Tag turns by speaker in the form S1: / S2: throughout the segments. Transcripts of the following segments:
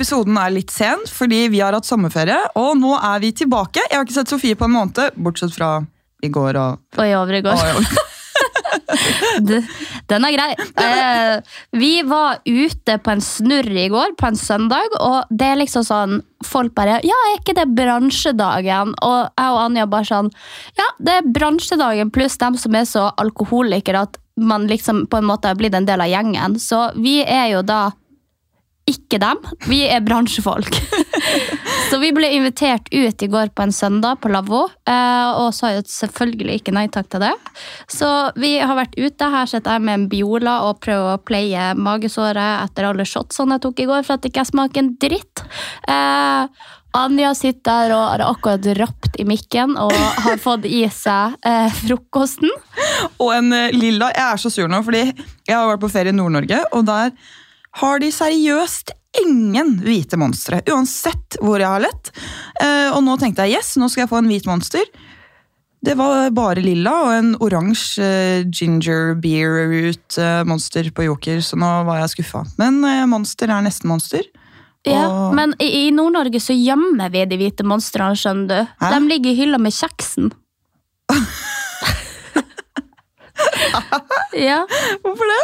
S1: episoden er litt sen fordi vi har hatt sommerferie. Og nå er vi tilbake. Jeg har ikke sett Sofie på en måned, bortsett fra i går og
S2: Og i over
S1: i
S2: går. Den er grei. Eh, vi var ute på en snurr i går, på en søndag, og det er liksom sånn Folk bare 'Ja, er ikke det bransjedagen?' Og jeg og Anja bare sånn 'Ja, det er bransjedagen pluss dem som er så alkoholikere at man liksom på en måte har blitt en del av gjengen'. Så vi er jo da ikke dem. Vi er bransjefolk. så vi ble invitert ut i går på en søndag på lavvo, eh, og sa jo selvfølgelig ikke nei takk til det. Så vi har vært ute. Her sitter jeg med en Biola og prøver å pleie magesåret etter alle shotsene jeg tok i går for at det ikke smaker en dritt. Eh, Anja sitter der og har akkurat rapt i mikken og har fått i seg eh, frokosten.
S1: Og en eh, lilla Jeg er så sur nå, fordi jeg har vært på ferie i Nord-Norge, og der har de seriøst ingen hvite monstre. Uansett hvor jeg har lett. Eh, og nå tenkte jeg yes, nå skal jeg få en hvit monster. Det var bare lilla og en oransje eh, ginger beer root eh, monster på Joker, så nå var jeg skuffa. Men monster er nesten monster.
S2: Ja,
S1: Og-
S2: Men i, i Nord-Norge så gjemmer vi de hvite monstrene, skjønner du.
S1: Hæ?
S2: De ligger i hylla med kjeksen. ja.
S1: Hvorfor det?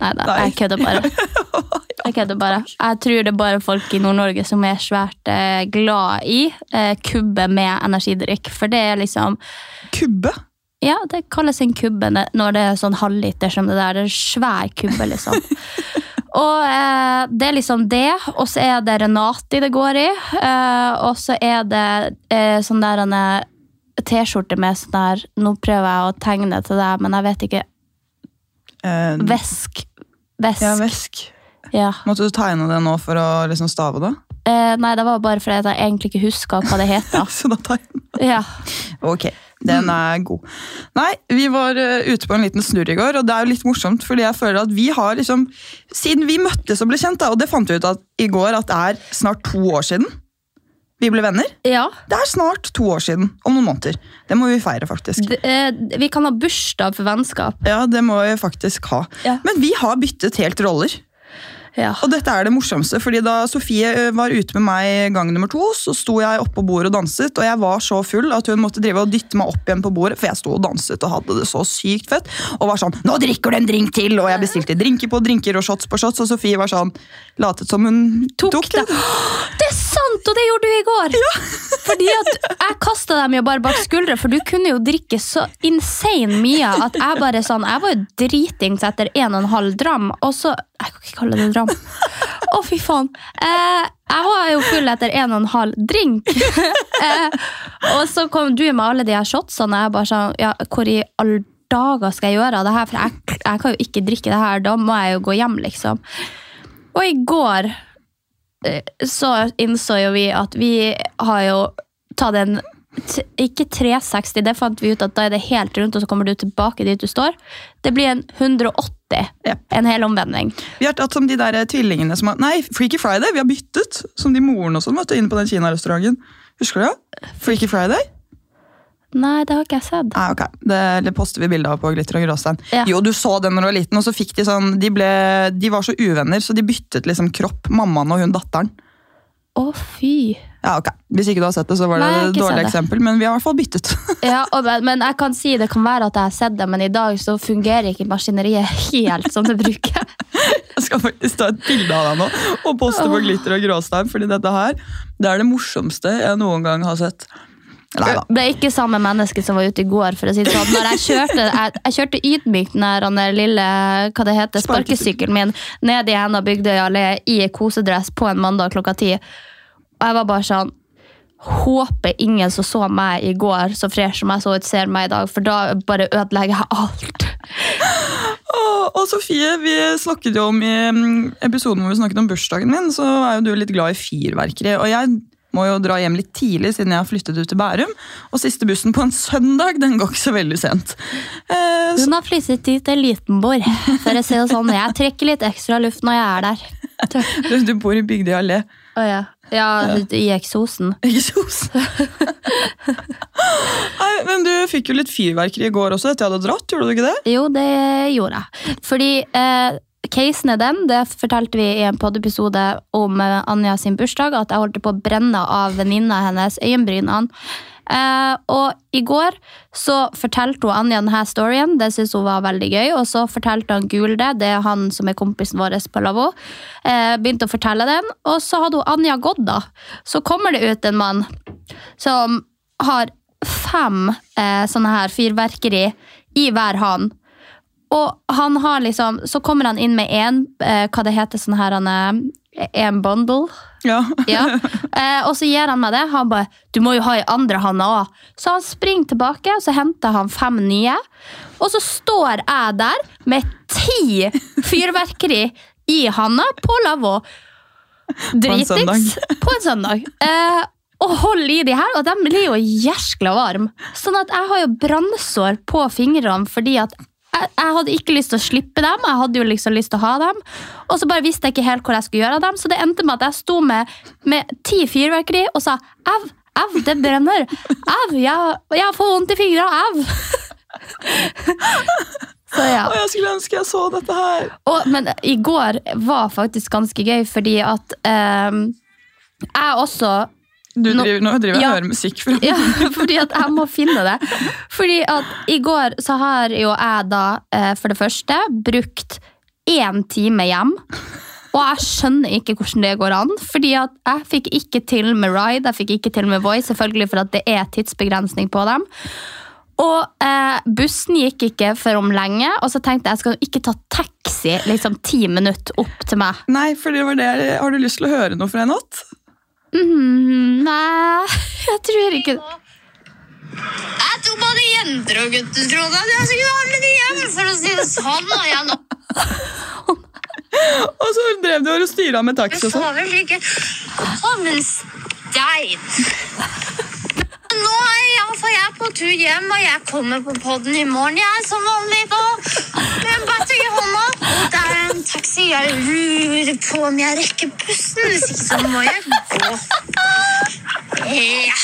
S2: Nei da, jeg kødder bare. Jeg kødder bare. Jeg tror det er bare folk i Nord-Norge som er svært eh, glad i eh, kubbe med energidrikk. For det er liksom
S1: Kubbe?
S2: Ja, det kalles en kubbe når det er sånn halvliter som det der. Det er en svær kubbe, liksom. Og eh, det er liksom det, og så er det Renati det går i. Eh, og så er det eh, sånn der en eh, T-skjorte med sånn der Nå prøver jeg å tegne til deg, men jeg vet ikke.
S1: Eh,
S2: Vesk. Vesk.
S1: ja, vesk.
S2: Ja.
S1: Måtte du tegne det nå for å liksom stave det?
S2: Eh, nei, det var bare fordi jeg egentlig ikke huska hva det heter.
S1: Så da jeg.
S2: Ja.
S1: Ok, den er god. Nei, vi var eh, ute på en liten snurr i går, og det er jo litt morsomt, fordi jeg føler at vi har liksom Siden vi møttes og ble kjent, da, og det fant vi ut at, i går at det er snart to år siden vi ble venner.
S2: ja.
S1: Det er snart to år siden, om noen måneder. Det må vi feire, faktisk.
S2: D eh, vi kan ha bursdag for vennskap.
S1: Ja, det må vi faktisk ha.
S2: Ja.
S1: Men vi har byttet helt roller.
S2: Ja.
S1: Og dette er det morsomste, fordi da Sofie var ute med meg gang nummer to, så sto jeg oppå på bordet og danset, og jeg var så full at hun måtte drive og dytte meg opp igjen på bordet, for jeg sto og danset og hadde det så sykt fett, og var sånn 'Nå drikker du en drink til!' Og jeg bestilte drinker på drinker og shots på shots, og Sofie var sånn latet som hun
S2: tok,
S1: tok,
S2: det. Det er sant, og det gjorde du i går! Fordi at jeg kasta dem jo bare bak skuldra, for du kunne jo drikke så insane mye at jeg bare sånn Jeg var jo dritings etter en og en halv dram, og så Jeg kan ikke kalle det dram. Å, fy faen. Eh, jeg var jo full etter en og en halv drink. eh, og så kom du med alle de her shotsene, og jeg bare sånn Ja, hvor i all dager skal jeg gjøre av det her? For jeg, jeg kan jo ikke drikke det her, da må jeg jo gå hjem, liksom. Og i går så innså jo vi at vi har jo tatt en ikke 360, det fant vi ut at da er det helt rundt, og så kommer du tilbake dit du står. Det blir en 180.
S1: Ja.
S2: En hel omvending.
S1: Vi har tatt som de der tvillingene som har Nei, Freaky Friday! Vi har byttet! Som de moren og sånn, vet du, inne på den kinarestauranten. Husker du det? Freaky Friday?
S2: Nei, det har ikke jeg sett.
S1: Nei, ok. Det, det poster vi bilde av på Glitter og gråstein.
S2: Ja.
S1: Jo, du så den når du var liten, og så fikk de sånn De, ble, de var så uvenner, så de byttet liksom kropp. Mammaen og hun datteren.
S2: Å, fy.
S1: Ja, ok. Hvis ikke du har sett det, så var det
S2: Nei,
S1: et dårlig eksempel, men vi har i hvert fall byttet.
S2: Ja, og, men jeg kan si det kan være at jeg har sett det, men i dag så fungerer ikke maskineriet helt som det bruker.
S1: Jeg skal faktisk ta et bilde av deg nå og poste på Glitter og gråstein, fordi dette her det er det morsomste jeg noen gang har sett. Nei
S2: ble ikke samme menneske som var ute i går. for å si det sånn. Når jeg kjørte, jeg, jeg kjørte ydmykt den den lille hva det heter, sparkesykkelen min ned i en av Bygdøy allé i kosedress på en mandag klokka ti. Og jeg var bare sånn Håper ingen som så meg i går, så fresh som jeg så ut, ser meg i dag, for da bare ødelegger jeg alt.
S1: Åh, og Sofie, vi snakket jo om i mm, episoden hvor vi snakket om bursdagen min, så er jo du litt glad i fyrverkeri. Og jeg må jo dra hjem litt tidlig siden jeg har flyttet ut til Bærum. Og siste bussen på en søndag, den går ikke så veldig sent. Eh,
S2: Hun har flyttet dit til Litenborg, For å si det sånn, jeg trekker litt ekstra luft når jeg er der.
S1: du, du bor i Bygdøy allé.
S2: Å ja. ja, i eksosen.
S1: Eksosen. Nei, men du fikk jo litt fyrverkeri i går også etter jeg hadde dratt, gjorde du ikke det?
S2: Jo, det gjorde jeg. Fordi eh, casen er den, det fortalte vi i en poddepisode om eh, Anja sin bursdag, at jeg holdt på å brenne av venninna hennes øyenbrynene. Eh, og i går så fortalte hun Anja denne storyen, det syntes hun var veldig gøy. Og så fortalte han Gulde, det er han som er kompisen vår på lavvo, eh, begynte å fortelle den, og så hadde hun Anja gått, da. Så kommer det ut en mann som har fem eh, sånne her fyrverkeri i hver hånd. Og han har liksom, så kommer han inn med én, eh, hva det heter, sånn her han er, en bundle.
S1: Ja.
S2: Ja. Eh, og så gir han meg det. Han bare 'Du må jo ha i andre hånda òg'. Så han springer tilbake, og så henter han fem nye. Og så står jeg der med ti fyrverkeri i handa på lavvo. Dritings. På en søndag. Eh, og holder i de her, og de blir jo jæskla varme. Sånn at jeg har jo brannsår på fingrene fordi at jeg, jeg hadde ikke lyst til å slippe dem. Jeg hadde jo liksom lyst til å ha dem. Og så bare visste jeg ikke helt hvor jeg skulle gjøre av dem, så det endte med at jeg sto med, med ti fyrverkeri og sa au, au, det brenner. Au, jeg, jeg får vondt i fingrene, au. så ja.
S1: Og jeg skulle ønske jeg så dette her.
S2: Og, men i går var faktisk ganske gøy, fordi at ehm, jeg også
S1: Du driver, nå driver jeg
S2: Ja.
S1: og hører musikk. fra
S2: ja, fordi at jeg må finne det. Fordi at i går så har jo jeg da eh, for det første brukt én time hjem. Og jeg skjønner ikke hvordan det går an. Fordi at jeg fikk ikke til med Ride, jeg fikk ikke til med Voice, selvfølgelig for at det er tidsbegrensning på dem. Og eh, bussen gikk ikke for om lenge, og så tenkte jeg jeg skal ikke ta taxi liksom ti minutter opp til meg.
S1: Nei, for det var det. Har du lyst til å høre noe fra en natt?
S2: Mhm, nei, jeg tror ikke det.
S3: Jeg tok både jenter og gutter, trodde jeg. jeg skulle ha med de hjem, for å si det sånn. Og jeg nå
S1: Og så drev du og styra med taxi og sånn.
S3: som en stein. Nå er iallfall jeg på tur hjem, og jeg kommer på podden i morgen, jeg, som vanlig. da, Med batteri i hånda. Og det er en taxi. Jeg lurer på om jeg rekker bussen. Hvis ikke, så må jeg gå. Ja.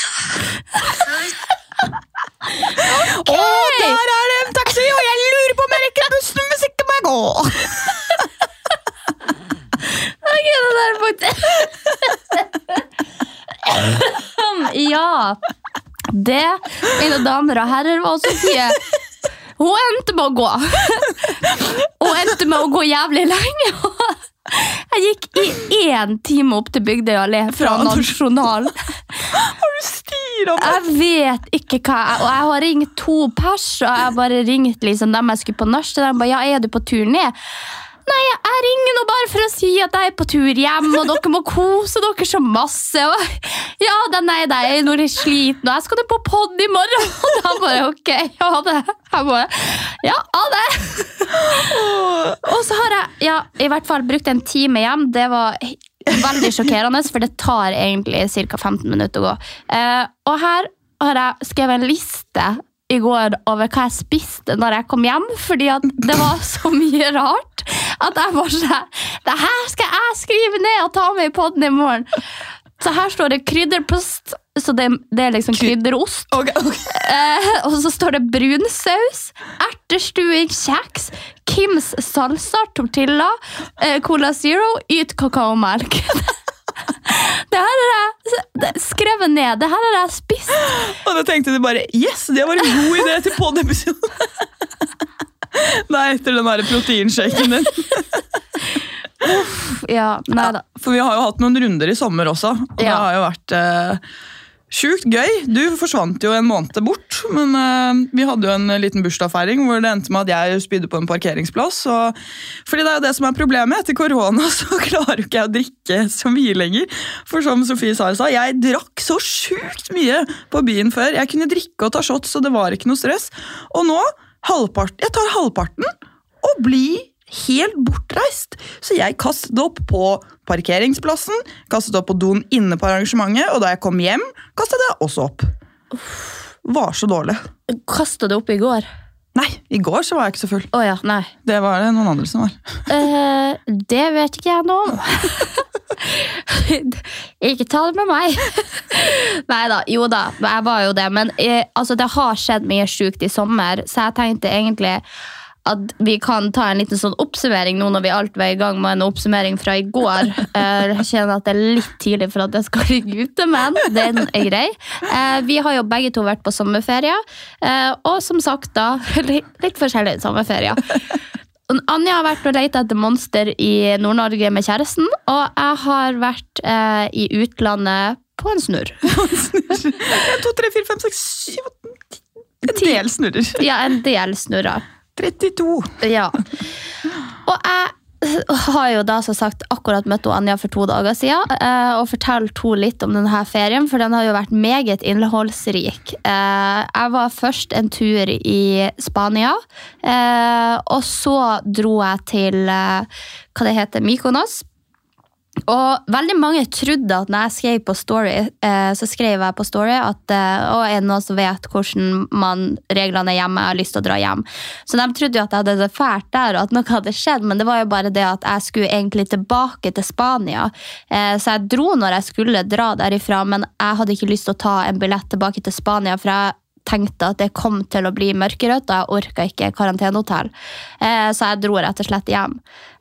S1: Å, der er det en taxi, og jeg lurer på om jeg rekker bussen hvis ikke må jeg gå!
S2: Ok, det der er faktisk Ja. Det, mine damer og herrer, var Sofie. Hun endte med å gå. Hun endte med å gå jævlig lenge. Jeg gikk i én time opp til Bygdøy allé fra Nasjonal.
S1: Har du styra på
S2: Jeg vet ikke hva jeg, Og jeg har ringt to pers, og jeg bare ringt liksom dem jeg skulle på nach til. De bare, ja, er du på tur ned? Nei, jeg, ringer nå bare for å si at jeg er på tur hjem, og dere må kose dere så masse. Og, ja, nei, nei, jeg er nå litt sliten, og jeg skal på pod i morgen. Og da bare, ok, ha det. Jeg bare, ja, ha det. Og så har jeg ja, i hvert fall brukt en time hjem. Det var veldig sjokkerende, for det tar egentlig ca. 15 minutter å gå. Eh, og her har jeg skrevet en liste i går over hva jeg spiste når jeg kom hjem, fordi at det var så mye rart at jeg bare sånn Det her skal jeg skrive ned og ta med i poden i morgen. Så her står det krydderpost, så det, det er liksom krydderost.
S1: Okay, okay.
S2: Eh, og så står det brunsaus, ertestuing, kjeks, Kims salsa, tortilla, eh, Cola Zero, yt kakaomelk. det her har jeg skrevet ned. Det her har jeg spist.
S1: Og da tenkte du bare Yes, det var en god idé til pod-episoden! Nei, etter den der proteinshaken din.
S2: Ja, nei da.
S1: For vi har jo hatt noen runder i sommer også, og det har jo vært eh, sjukt gøy. Du forsvant jo en måned bort, men uh, vi hadde jo en liten bursdagsfeiring hvor det endte med at jeg spydde på en parkeringsplass. Og, fordi det er jo det som er problemet. Etter korona så klarer ikke jeg å drikke så mye lenger. For som Sofie sa, jeg drakk så sjukt mye på byen før. Jeg kunne drikke og ta shots, så det var ikke noe stress. Og nå, halvpart, jeg tar halvparten og blir helt bortreist. Så jeg kastet opp på parkeringsplassen, kastet opp på doen inne på arrangementet, og da jeg kom hjem, kastet jeg også opp. Var så dårlig.
S2: Kasta det opp i går?
S1: Nei, i går så var jeg ikke så full.
S2: Oh, ja, nei.
S1: Det var det noen andre som var.
S2: Uh, det vet ikke jeg noe om. ikke ta det med meg. Nei da, jo da, jeg var jo det. Men eh, altså, det har skjedd mye sjukt i sommer, så jeg tenkte egentlig at vi kan ta en liten sånn oppsummering nå når vi alt var i gang med en oppsummering fra i går. Eh, Jeg kjenner at det er litt tidlig for at jeg skal ligge ute, men den er grei. Eh, Vi har jo begge to vært på sommerferie, eh, og som sagt da, litt, forskjellige sommerferier. Anja har vært og leita etter monster i Nord-Norge med kjæresten, og jeg har vært i utlandet på en snurr.
S1: To, tre, fire, fem, seks, syv En del snurrer.
S2: Ja, en del snurrer.
S1: 32.
S2: Ja. Og jeg har jo da som sagt akkurat møtt Anja for to dager siden eh, og fortalt henne litt om denne ferien, for den har jo vært meget innholdsrik. Eh, jeg var først en tur i Spania, eh, og så dro jeg til hva det heter, Mykonos. Og veldig mange trodde at når jeg skrev på Story, eh, så skrev jeg på Story at eh, å, er det noen som vet hvordan man, reglene er hjemme, jeg har lyst til å dra hjem. Så de trodde jo at jeg hadde det fælt der, og at noe hadde skjedd, men det var jo bare det at jeg skulle egentlig tilbake til Spania. Eh, så jeg dro når jeg skulle dra derifra, men jeg hadde ikke lyst til å ta en billett tilbake til Spania, for jeg tenkte at det kom til å bli mørkerødt, og jeg orka ikke karantenehotell. Eh, så jeg dro rett og slett hjem.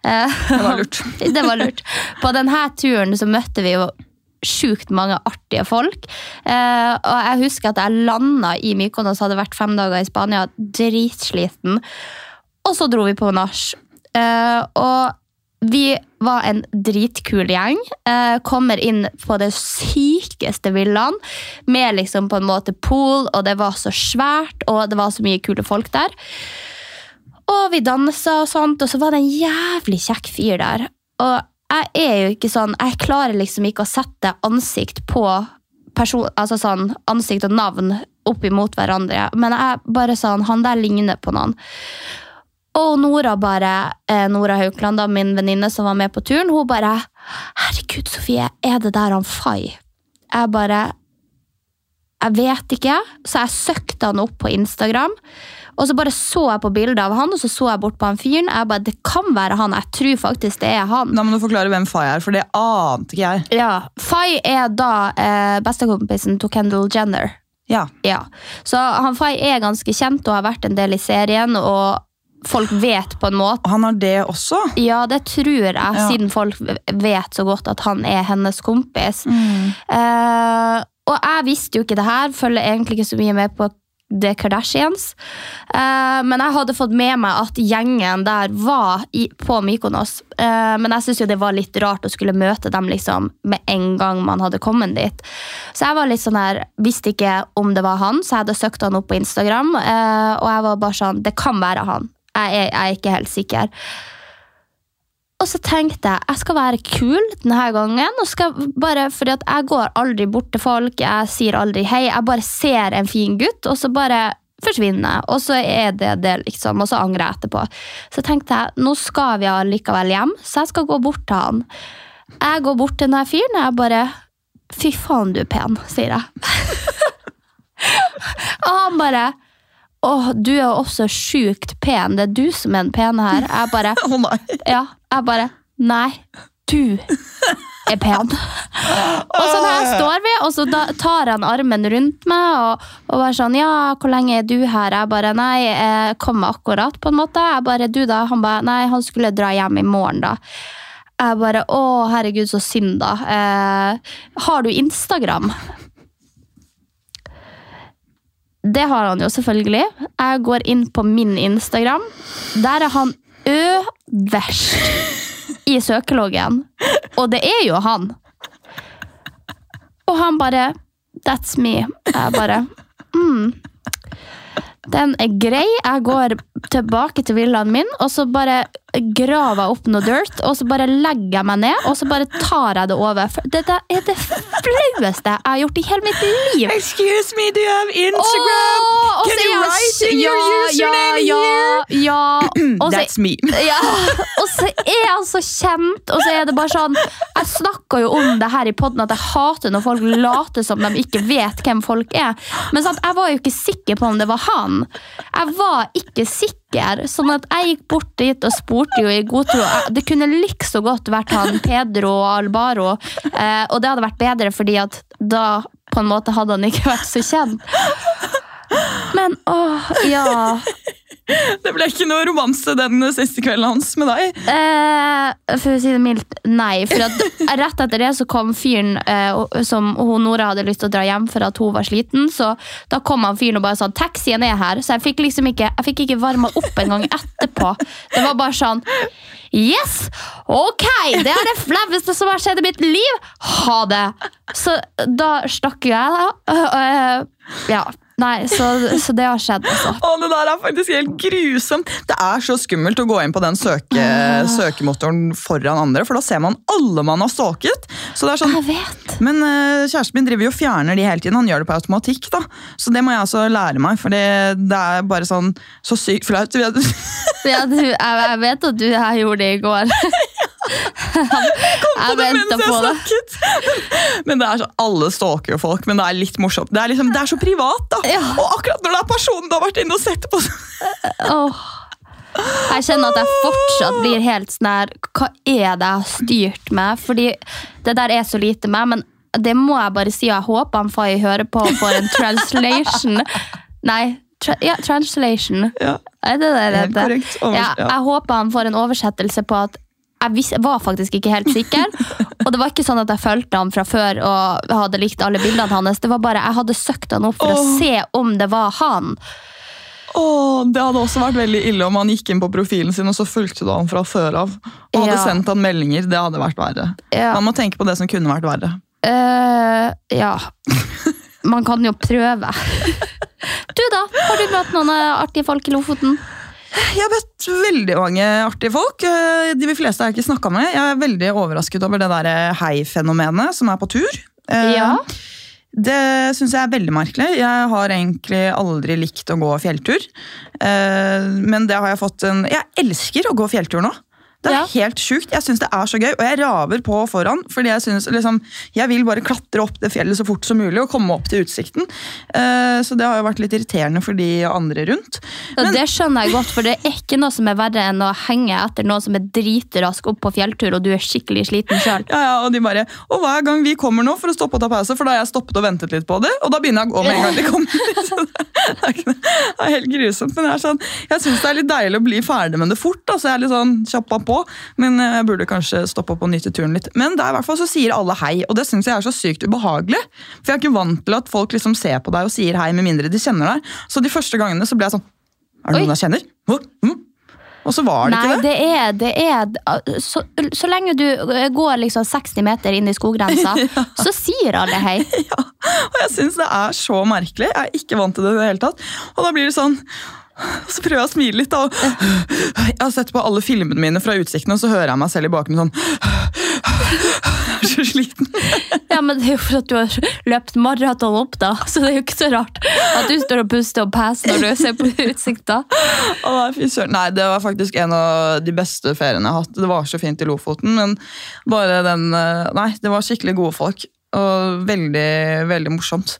S2: Eh,
S1: Det var lurt.
S2: det var lurt. På denne turen så møtte vi jo sjukt mange artige folk. Eh, og jeg husker at jeg landa i Mykonos, hadde vært fem dager i Spania, dritsliten. Og så dro vi på nach. Og vi var en dritkul gjeng. Eh, kommer inn på det sykeste villaen med liksom på en måte pool, og det var så svært, og det var så mye kule folk der. Og vi dansa og sånt, og så var det en jævlig kjekk fyr der. Og jeg er jo ikke sånn, jeg klarer liksom ikke å sette ansikt på person, altså sånn ansikt og navn opp imot hverandre, men jeg bare sånn, han der ligner på noen. Og Nora bare, eh, Nora Haukland, da, min venninne som var med på turen, hun bare Herregud, Sofie, er det der han Fay? Jeg bare Jeg vet ikke. Så jeg søkte han opp på Instagram. Og så bare så jeg på bildet av han, og så så jeg bort på han fyren. Jeg bare, Det kan være han. Jeg tror faktisk det er han.
S1: Da må du forklare hvem Fay er, for det ante ikke jeg.
S2: Ja, Fay er da eh, bestekompisen til Kendall Jenner.
S1: Ja.
S2: Ja. Så han Fay er ganske kjent og har vært en del i serien, og folk vet på en måte
S1: han har det også.
S2: Ja, det tror jeg,
S1: Ja.
S2: siden folk vet så godt at han er hennes kompis. Eh, og jeg visste jo ikke det her, følger egentlig ikke så mye med på The Kardashians. Eh, men jeg hadde fått med meg at gjengen der var i, på Mykonos. Eh, men jeg syntes jo det var litt rart å skulle møte dem liksom med en gang man hadde kommet dit. Så jeg var litt sånn her, visste ikke om det var han, så jeg hadde søkt han opp på Instagram. eh, og jeg var bare sånn, det kan være han. Jeg er, jeg er ikke helt sikker. Og så tenkte jeg jeg skal være kul denne gangen. bare, fordi Jeg går aldri bort til folk, jeg sier aldri hei. Jeg bare ser en fin gutt, og så bare forsvinner. Og så er det det, liksom, og så angrer jeg etterpå. Så tenkte jeg nå skal vi allikevel hjem, så jeg skal gå bort til han. Jeg går bort til denne fyren, og jeg bare Fy faen, du er pen, sier jeg. og han bare Å, du er også sjukt pen. Det er du som er den pene her. Jeg bare
S1: Å nei.
S2: ja, jeg bare Nei, du er pen. og så her står vi, og så tar han armen rundt meg og, og bare sånn Ja, hvor lenge er du her? Jeg bare Nei, jeg kommer akkurat, på en måte. Jeg bare Du, da? Han bare Nei, han skulle dra hjem i morgen, da. Jeg bare Å, herregud, så synd, da. Eh, har du Instagram? Det har han jo selvfølgelig. Jeg går inn på min Instagram. Der er han øverst i søkeloggen. Og det er jo han. Og han bare That's me. Jeg bare mm. Den er grei. Jeg går tilbake til villaen min, og så bare graver jeg opp noe dirt, og så bare legger jeg meg ned, og så bare tar jeg det over. Dette er det flaueste jeg har gjort i hele mitt liv.
S1: Excuse me, do you have Instagram?
S2: Oh,
S1: Can you write in your username
S2: ja,
S1: here?
S2: Ja, ja.
S1: That's me.
S2: ja, og så er jeg så kjent, og så er det bare sånn Jeg snakka jo om det her i podden at jeg hater når folk later som de ikke vet hvem folk er. Men sant, jeg var jo ikke sikker på om det var han. Jeg var ikke sikker, sånn at jeg gikk bort dit og spurte jo i god tro. Det kunne likså godt vært han Pedro Albaro, eh, og det hadde vært bedre fordi at da på en måte hadde han ikke vært så kjent. Men åh, ja.
S1: Det ble ikke noe romanse den siste kvelden hans med deg.
S2: Eh, for å si det mildt, nei. For rett etter det så kom fyren eh, som hun Nora hadde lyst til å dra hjem for at hun var sliten. Så da kom han fyren og bare sa 'taxien er her'. Så jeg fikk liksom ikke, jeg fikk ikke varma opp engang etterpå. Det var bare sånn Yes! Ok! Det er det flaueste som har skjedd i mitt liv! Ha det! Så da stakk jeg, da. Eh, ja. Nei, så, så det har skjedd, altså.
S1: Å, det der er faktisk helt grusomt. Det er så skummelt å gå inn på den søke, søkemotoren foran andre, for da ser man alle man har stalket. Så det er sånn,
S2: Jeg vet.
S1: men uh, kjæresten min driver jo og fjerner de hele tiden. Han gjør det på automatikk. da. Så det må jeg altså lære meg, for det, det er bare sånn så sykt flaut.
S2: Jeg vet at du jeg gjorde det i går. jeg venta på det.
S1: Men det er så, Alle stalker jo folk, men det er litt morsomt. Det er, liksom, det er så privat, da.
S2: Ja.
S1: Og akkurat når det er personen du har vært inne og sett på
S2: oh. Jeg kjenner at jeg fortsatt blir helt sånn her Hva er det jeg har styrt med? Fordi det der er så lite meg, men det må jeg bare si. Jeg håper han får hører på og får en translation. Nei, tra ja, translation.
S1: Ja,
S2: Er det det det heter? ja. jeg håper han får en oversettelse på at jeg var faktisk ikke helt sikker. Og det var ikke sånn at jeg fulgte han fra før og hadde likt alle bildene hans. Det var bare Jeg hadde søkt han opp for å se om det var han.
S1: Åh, det hadde også vært veldig ille om han gikk inn på profilen sin og så fulgte du han fra før av. Og hadde
S2: Ja.
S1: sendt han meldinger. Det hadde vært verre.
S2: Ja.
S1: Man må tenke på det som kunne vært verre.
S2: Uh, ja. Man kan jo prøve. Du, da? Har du møtt noen eh, artige folk i Lofoten?
S1: Jeg har møtt veldig mange artige folk. Eh, De fleste har jeg ikke snakka med. Jeg er veldig overrasket over det der hei-fenomenet som er på tur. Eh,
S2: Ja.
S1: Det syns jeg er veldig merkelig. Jeg har egentlig aldri likt å gå fjelltur. Eh, Men det har jeg fått en Jeg elsker å gå fjelltur nå. Det er
S2: Ja.
S1: helt sjukt. Jeg syns det er så gøy, og jeg raver på foran. fordi jeg synes, liksom, jeg vil bare klatre opp det fjellet så fort som mulig og komme opp til utsikten. Uh, Så det har jo vært litt irriterende for de andre rundt.
S2: Ja, det skjønner jeg godt, for det er ikke noe som er verre enn å henge etter noen som er dritrask opp på fjelltur, og du er skikkelig sliten sjøl.
S1: Ja, ja, og de bare, og hver gang vi kommer nå for å stoppe og ta pause, for da har jeg stoppet og ventet litt på det, og da begynner jeg å gå med en gang de kommer. Så det, er ikke, det er helt grusomt, men jeg, er sånn, jeg synes det er litt deilig å bli ferdig med det fort, da, så jeg er litt sånn kjappa på, men jeg burde kanskje stoppe opp og nyte turen litt. Men der i hvert fall så sier alle hei, og det synes jeg er så sykt ubehagelig, for jeg er ikke vant til at folk liksom ser på deg og sier hei med mindre de kjenner deg. Så de første gangene så ble jeg sånn, er det
S2: Oi.
S1: noen jeg kjenner? Hå? Hm? Og så var det
S2: Nei,
S1: ikke det.
S2: det er, det er så, så lenge du går liksom 60 meter inn i skoggrensa, så sier alle hei.
S1: Ja, og jeg syns det er så merkelig. Jeg er ikke vant til det i det hele tatt. Og da blir det sånn så prøver jeg å smile litt. og Jeg har sett på alle filmene mine fra utsikten, og så hører jeg meg selv i bakgrunnen sånn Jeg er så sliten.
S2: Ja, men det er jo for at du har løpt maraton opp, da. Så det er jo ikke så rart at du står og puster og passer når du ser på utsikta.
S1: Nei, det var faktisk en av de beste feriene jeg har hatt. Det var så fint i Lofoten, men bare den eh, Nei, det var skikkelig gode folk. Og veldig, veldig morsomt.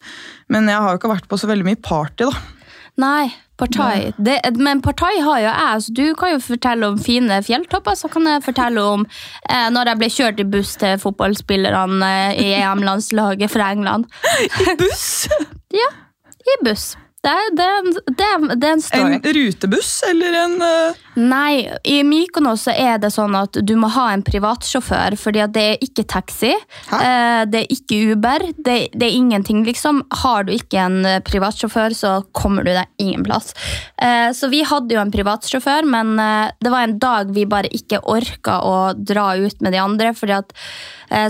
S1: Men jeg har jo ikke vært på så veldig mye party, da.
S2: Nei, Partai. Det, men Partai har jo jeg, så du kan jo fortelle om fine fjelltopper. Så kan jeg fortelle om eh, når jeg ble kjørt i buss til fotballspillerne eh, i EM-landslaget fra England.
S1: I Buss!
S2: Ja, i buss. Det, er- det, er en- det, er- det er en story.
S1: En rutebuss eller en uh...
S2: Nei, i Mykonos er det sånn at du må ha en privatsjåfør, fordi det er ikke taxi, eh, det er ikke Uber, det, det er ingenting liksom. Har du ikke en eh, privatsjåfør, så kommer du deg ingen plass. Så vi hadde jo en privatsjåfør, men det var en dag vi bare ikke orka å dra ut med de andre, fordi at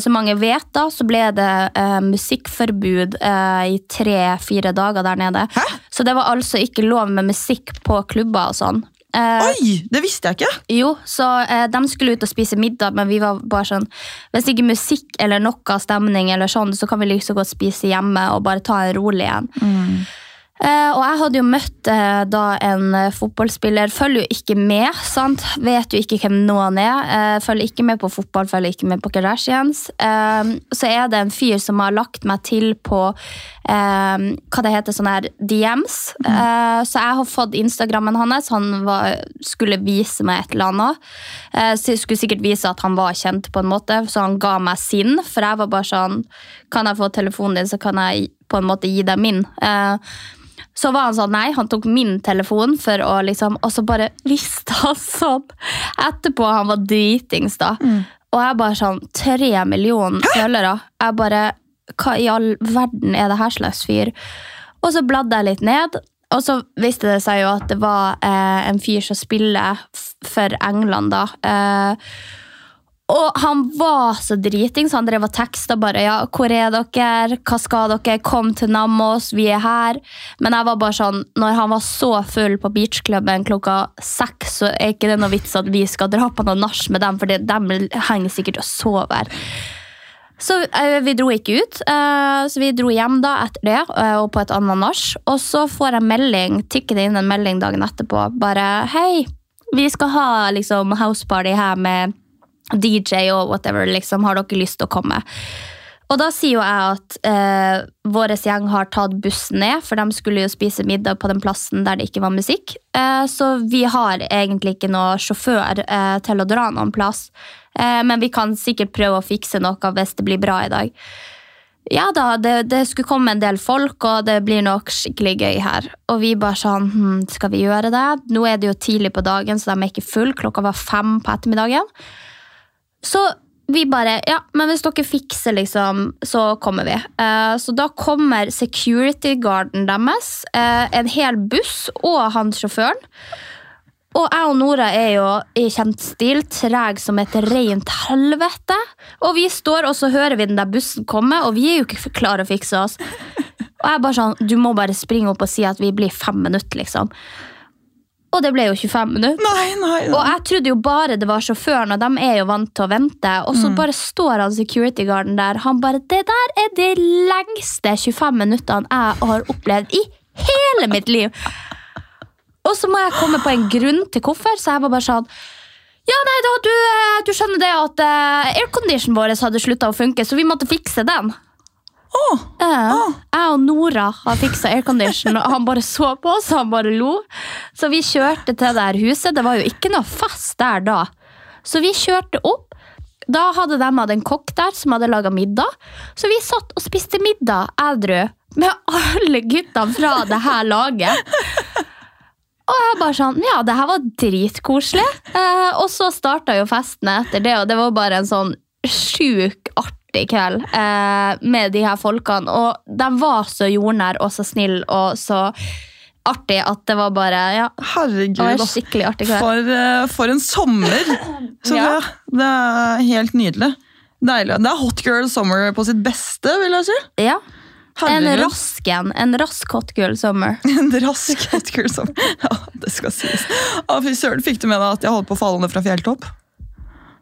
S2: som mange vet da, så ble det eh, musikkforbud eh, i tre-fire dager der nede.
S1: Hæ?
S2: Så det var altså ikke lov med musikk på klubber og sånn. Eh,
S1: Oi! Det visste jeg ikke!
S2: jo, så eh, de skulle ut og spise middag, men vi var bare sånn Hvis ikke musikk eller noe stemning, eller sånn, så kan vi like så godt spise hjemme og bare ta en rolig en. Eh, og jeg hadde jo møtt eh, da en eh, fotballspiller. Følger jo ikke med, sant? vet jo ikke hvem noen er. Eh, følger ikke med på fotball, følger ikke med på Kardashians. Eh, så er det en fyr som har lagt meg til på eh, hva det heter, sånne her DMs. Eh, så jeg har fått Instagrammen hans. Han var, skulle vise meg et eller annet. Eh, skulle sikkert vise at han var kjent, på en måte, så han ga meg sin. For jeg var bare sånn Kan jeg få telefonen din, så kan jeg på en måte gi deg min. Eh, Så var han sånn, nei, han tok min telefon for å liksom, og så bare visste han sånn. Etterpå han var dritings da. Og jeg bare sånn, tre millioner følgere. Jeg bare, hva i all verden er det her slags fyr? Og så bladde jeg litt ned, og så viste det seg jo at det var eh, en fyr som spiller for England da. Eh, og han var så driting, så Han drev og teksta bare ja, 'Hvor er dere? Hva skal dere? Kom til Namos, vi er her.' Men jeg var bare sånn, når han var så full på beachklubben klokka seks, så er ikke det noe vits at vi skal dra på noe nach med dem, for de henger sikkert og sover. Så eh, vi dro ikke ut, eh, så vi dro hjem da etter det, eh, og på et annet nach. Og så får jeg melding, tikker det inn en melding dagen etterpå, bare 'Hei, vi skal ha liksom houseparty her med DJ og whatever, liksom, har dere lyst til å komme? Og da sier jo jeg at eh, vår gjeng har tatt bussen ned, for de skulle jo spise middag på den plassen der det ikke var musikk. Eh, så vi har egentlig ikke noe sjåfør eh, til å dra noen plass. Eh, men vi kan sikkert prøve å fikse noe hvis det blir bra i dag. Ja da, det, det skulle komme en del folk, og det blir nok skikkelig gøy her. Og vi bare sånn, hm, skal vi gjøre det? Nå er det jo tidlig på dagen, så de er ikke full. Klokka var fem på ettermiddagen. Så vi bare, ja, men hvis dere fikser liksom, så kommer vi. Uh, så da kommer security guarden deres, uh, en hel buss og han sjåføren. Og jeg og Nora er jo i kjent stil treg som et rent helvete. Og vi står og så hører vi den der bussen komme, og vi er jo ikke klare å fikse oss. Og jeg er bare sånn, du må bare springe opp og si at vi blir fem minutter, liksom. Og det ble jo 25 minutter.
S1: Nei, nei,
S2: Og jeg trodde jo bare det var sjåføren, og de er jo vant til å vente. Og så bare står han security guarden der. Han bare Det der er de lengste 25 minuttene jeg har opplevd i hele mitt liv. Og så må jeg komme på en grunn til hvorfor, så jeg var bare sånn ja, nei, da, du, eh, du skjønner det at uh, airconditionen vår hadde slutta å funke, så vi måtte fikse den.
S1: Åh,
S2: oh. Jeg og Nora har fiksa aircondition, og han bare så på oss han bare lo. Så vi kjørte til det her huset. Det var jo ikke noe fest der da. Så vi kjørte opp. Da hadde de hatt en kokk der som hadde laga middag. Så vi satt og spiste middag edru med alle guttene fra det her laget. Og jeg bare sånn, ja, det her var dritkoselig. Eh, og så starta jo festen etter det, og det var bare en sånn sjuk artig kveld eh, med de her folkene. Og de var så jordnær og så snill og så artig at det var bare Ja,
S1: herregud.
S2: det var skikkelig artig.
S1: For, eh, for en sommer! Så
S2: Ja.
S1: det, det er helt nydelig. Deilig. Det er hot girl summer på sitt beste, vil jeg si.
S2: Ja. En rask en. En rask hot girl summer.
S1: En rask hot girl summer. Ja, det skal sies. Å, fy søren, fikk du med deg at jeg holdt på å falle ned fra fjelltopp?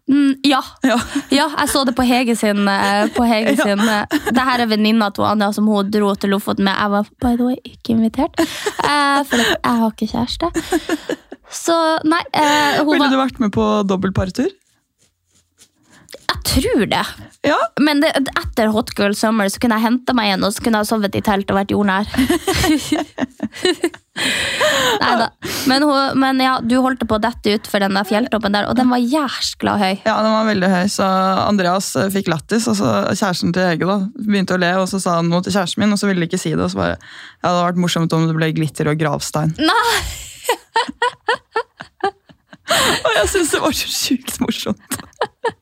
S2: Mm, ja.
S1: Ja.
S2: ja, jeg så det på Hege sin. eh, På Hege
S1: Ja.
S2: sin eh, det her er venninna til Anja som hun dro til Lofoten med. Jeg var by the way ikke invitert, eh, for jeg har ikke kjæreste. Så nei, eh,
S1: Ville
S2: var,
S1: du vært med på dobbeltpartur?
S2: jeg tror det.
S1: Ja.
S2: Men det, etter Hot Girl Summer så kunne jeg henta meg igjen og så kunne jeg sovet i telt og vært jordnær. Neida. Men, men ja, du holdt på å dette utfor den der fjelltoppen der, og den var jæskla høy.
S1: Ja, den var veldig høy, så Andreas eh, fikk lattis, og så kjæresten til Hege da, begynte å le, og så sa han noe til kjæresten min, og så ville de ikke si det, og så bare, ja, det hadde vært morsomt om det ble glitter og gravstein.
S2: Nei!
S1: Og jeg synes det var så sjukt morsomt.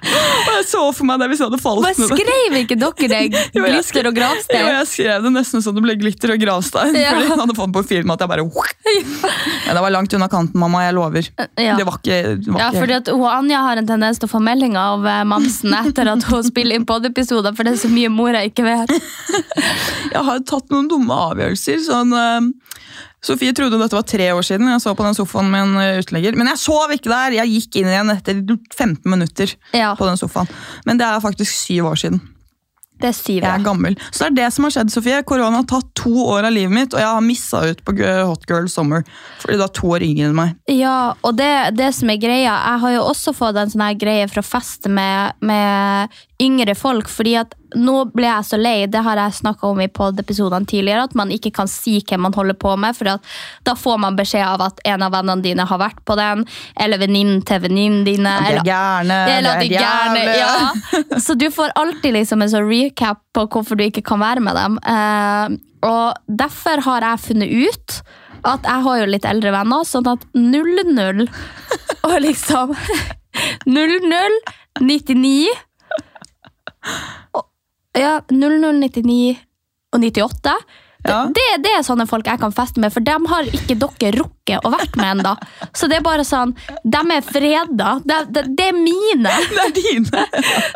S1: Og jeg så for meg det hvis jeg hadde falt ned.
S2: skrev ikke dere det? Glitter og
S1: Jo, jeg skrev det nesten sånn det ble glitter og gravstein,
S2: Ja.
S1: fordi han hadde fått på film at jeg bare... Men det var langt unna kanten, mamma, jeg lover.
S2: Ja.
S1: Det var ikke... Det var
S2: Ja, fordi at hun, Anja har en tendens til å få meldinger av eh, mamsen etter at hun spiller inn podiepisoder, for det er så mye mor jeg ikke vet.
S1: Jeg har tatt noen dumme avgjørelser. Sånn, eh, Sofie trodde dette var tre år siden jeg så på den sofaen med en eh. Men jeg sov ikke der! Jeg gikk inn igjen etter 15 minutter
S2: Ja,
S1: på den sofaen. Men det er faktisk syv år siden.
S2: det er syv.
S1: Jeg er gammel. Så det er det som har skjedd, Sofie. Korona har tatt to år av livet mitt, og jeg har missa ut på Hot Girl Summer. Fordi du er to år yngre enn meg.
S2: Ja, og det, det som er greia Jeg har jo også fått en sånn her greie for å feste med, med yngre folk, fordi at nå ble jeg så lei, det har jeg snakka om i pod-episodene tidligere, at man ikke kan si hvem man holder på med, for da får man beskjed av at en av vennene dine har vært på den, eller venninnen til venninnen dine.
S1: Er
S2: eller-
S1: gærne,
S2: eller de
S1: gjerne,
S2: ja. Så du får alltid liksom en sånn recap på hvorfor du ikke kan være med dem. Eh, og derfor har jeg funnet ut at jeg har jo litt eldre venner, sånn at 00 og liksom 00, 99 og- Ja, 0099 og 98. Det,
S1: Ja.
S2: det, det er sånne folk jeg kan feste med, for dem har ikke dere rukket å vært med ennå. Så det er bare sånn, de er freda. Det, de, de er mine.
S1: Det er dine!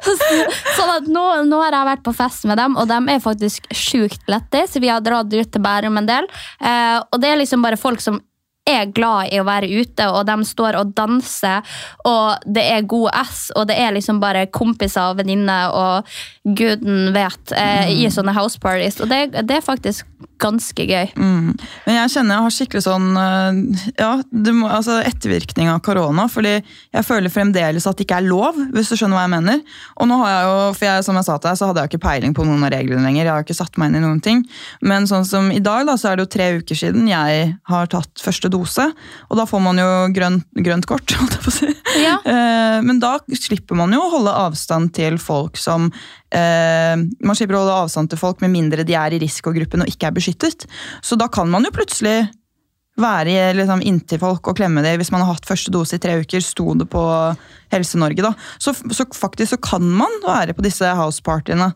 S2: Sånn at nå, nå har jeg vært på fest med dem, og de er faktisk sjukt lette. Så vi har dratt ut til Bærum en del. Eh, og det er liksom bare folk som er glad i å være ute, og de står og danser, og det er god S, og det er liksom bare kompiser og venninner og guden vet, eh, i sånne house parties. Og det, det er faktisk ganske gøy.
S1: Mm. Men jeg kjenner jeg har skikkelig sånn øh, ja, må, altså ettervirkning av korona. fordi jeg føler fremdeles at det ikke er lov, hvis du skjønner hva jeg mener. Og nå har jeg jo, for jeg, som jeg sa til deg, så hadde jeg jo ikke peiling på noen av reglene lenger. Jeg har ikke satt meg inn i noen ting. Men sånn som i dag, da, så er det jo tre uker siden jeg har tatt første dose. Og da får man jo grønt, grønt kort, holdt jeg på å si.
S2: Ja.
S1: Eh, Men da slipper man jo å holde avstand til folk som eh, Man slipper å holde avstand til folk med mindre de er i risikogruppen og ikke er beskyttet. Så da kan man jo plutselig være i- liksom, inntil folk og klemme dem hvis man har hatt første dose i tre uker, sto det på Helse-Norge. da. Så, så faktisk så kan man være på disse housepartyene.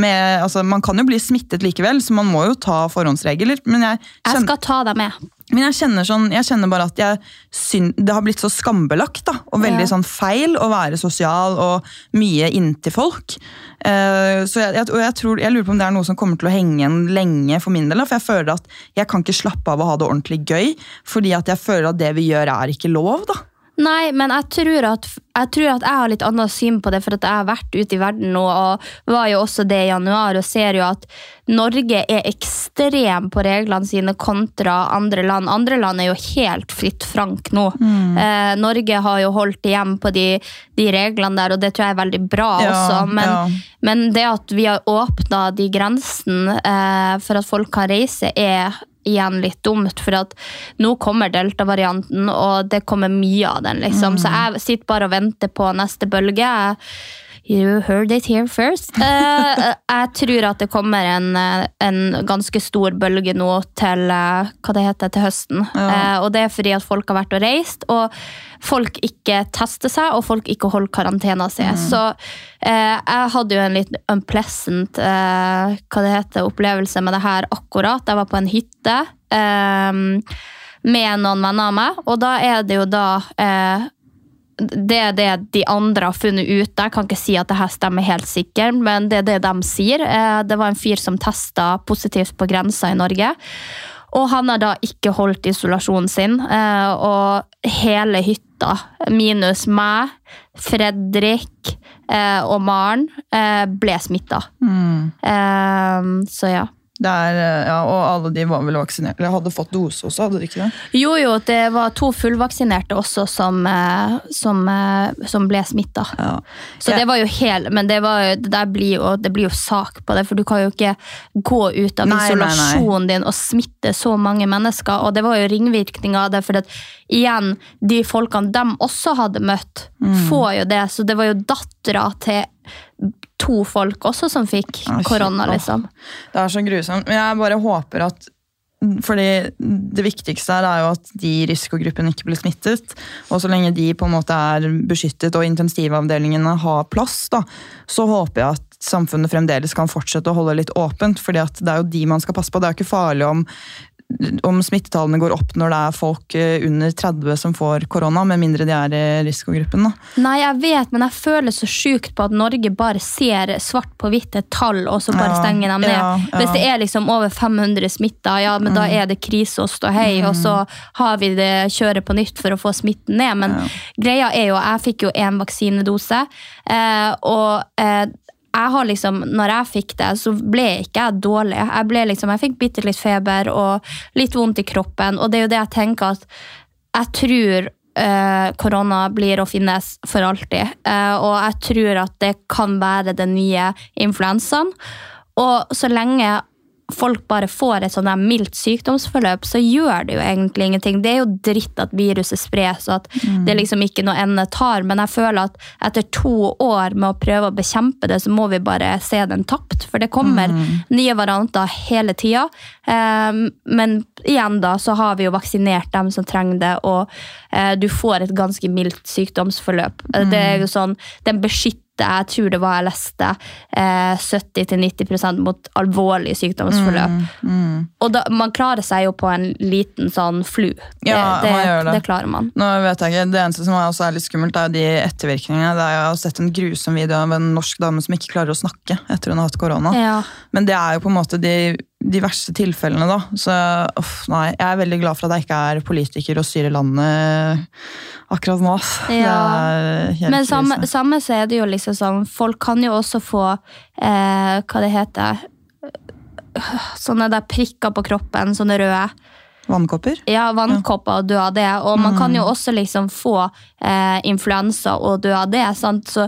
S1: Med, altså, man kan jo bli smittet likevel, så man må jo ta forhåndsregler. Men jeg,
S2: Jeg skal ta deg med.
S1: Men jeg kjenner, sånn, jeg kjenner bare at jeg syn, det har blitt så skambelagt da, og veldig
S2: Ja.
S1: sånn feil å være sosial og mye inntil folk. Uh, så jeg, og jeg, tror, jeg lurer på om det er noe som kommer til å henge igjen lenge for min del. da, For jeg føler at jeg kan ikke slappe av å ha det ordentlig gøy, fordi at jeg føler at det vi gjør er ikke lov. da.
S2: Nei, men jeg tror, at, jeg tror at jeg har litt annet syn på det, for at jeg har vært ute i verden nå, og var jo også det i januar, og ser jo at Norge er ekstrem på reglene sine kontra andre land. Andre land er jo helt fritt frank nå. Eh, Norge har jo holdt igjen på de, de reglene der, og det tror jeg er veldig bra
S1: Ja,
S2: også. Men,
S1: ja.
S2: men det at vi har åpna de grensene eh, for at folk kan reise, er igjen litt dumt. For at nå kommer delta-varianten, og det kommer mye av den. liksom. Så jeg sitter bare og venter på neste bølge. You heard it here first. Uh, jeg tror at det kommer en, eh, en ganske stor bølge nå til, heter, til høsten.
S1: Ja.
S2: Uh, og det er fordi at folk har vært og reist, og folk ikke tester seg, og folk ikke holder karantena si. Så uh, jeg hadde jo en litt unpleasant heter, opplevelse med det her akkurat. Jeg var på en hytte eh, med noen venner av meg, og da er det jo da eh, det er det de andre har funnet ut. Jeg kan ikke si at det her stemmer helt sikkert, men det er det de sier. Eh, Det var en fyr som testa positivt på grensa i Norge. Og han har da ikke holdt isolasjonen sin. eh, Og hele hytta, minus meg, Fredrik eh, og Maren, ble smitta.
S1: Mm.
S2: Så ja.
S1: Det er, eh, ja, og alle de var vel vaksinert, eller hadde fått dose også, hadde de ikke det?
S2: Jo, jo, det var to fullvaksinerte også som, eh, som, eh, som ble smitta.
S1: Ja.
S2: Så det var jo helt, men det, var det, der blir jo, det blir jo sak på det, for du kan jo ikke gå ut av
S1: Nei, nei, nei.
S2: isolasjonen din og smitte så mange mennesker. Og det var jo ringvirkninger av det, for at, igjen, de folkene de også hadde møtt,
S1: Mm.
S2: får jo det. Så det var jo dattera til to folk også som fikk korona, liksom.
S1: Det er så grusomt. Men jeg bare håper at fordi Det viktigste her er jo at de i risikogruppen ikke blir smittet. Og så lenge de på en måte er beskyttet og intensivavdelingene har plass, da, så håper jeg at samfunnet fremdeles kan fortsette å holde litt åpent. fordi at det er jo de man skal passe på. Det er jo ikke farlig om om smittetallene går opp når det er folk eh, under 30 som får korona, med mindre de er i risikogruppen. da.
S2: Nei, jeg vet, men jeg føler så sjukt på at Norge bare ser svart på hvitt et tall, og så bare
S1: Ja,
S2: stenger dem ned.
S1: ja, ja.
S2: Hvis det er liksom over 500 smitta, ja, men da er det krise og mm. og så har vi det kjøret på nytt for å få smitten ned. Men greia er jo, jeg fikk jo én vaksinedose, eh, og eh, jeg har liksom, når jeg fikk det, så ble ikke jeg dårlig. Jeg, ble liksom, jeg fikk bitte litt feber og litt vondt i kroppen, og det er jo det jeg tenker at jeg tror eh, korona blir å finnes for alltid. Eh, og jeg tror at det kan være den nye influensaen. Og så lenge folk bare får et sånn mildt sykdomsforløp, så gjør det jo egentlig ingenting. Det er jo dritt at viruset spres, og at det liksom ikke noe ende tar. Men jeg føler at etter to år med å prøve å bekjempe det, så må vi bare se den tapt. For det kommer nye varianter hele tida. Um, men igjen da, så har vi jo vaksinert dem som trenger det, og eh, du får et ganske mildt sykdomsforløp. Mm. Det er jo sånn, Den beskytter, jeg tror det var jeg leste, eh, 70-90% mot alvorlig sykdomsforløp.
S1: Mm,
S2: Og da, man klarer seg jo på en liten sånn flu. Det,
S1: Ja,
S2: det,
S1: man gjør det.
S2: det klarer man.
S1: Nå vet jeg ikke, Det eneste som også er litt skummelt, er de ettervirkningene. Det er, jeg har sett en grusom video av en norsk dame som ikke klarer å snakke etter hun har hatt korona.
S2: Ja.
S1: Men det er jo på en måte de, de verste tilfellene, da. Så uff, nei, jeg er veldig glad for at jeg ikke er politiker og styrer landet akkurat nå.
S2: Ja. Men samme, samme så er det jo liksom sånn Folk kan jo også få eh, Hva det heter Sånne der prikker på kroppen, sånne røde.
S1: Vannkopper?
S2: Ja, vannkopper og dø av det. Og man kan
S1: Mm.
S2: jo også liksom få eh, influensa og dø av det. Sant? Så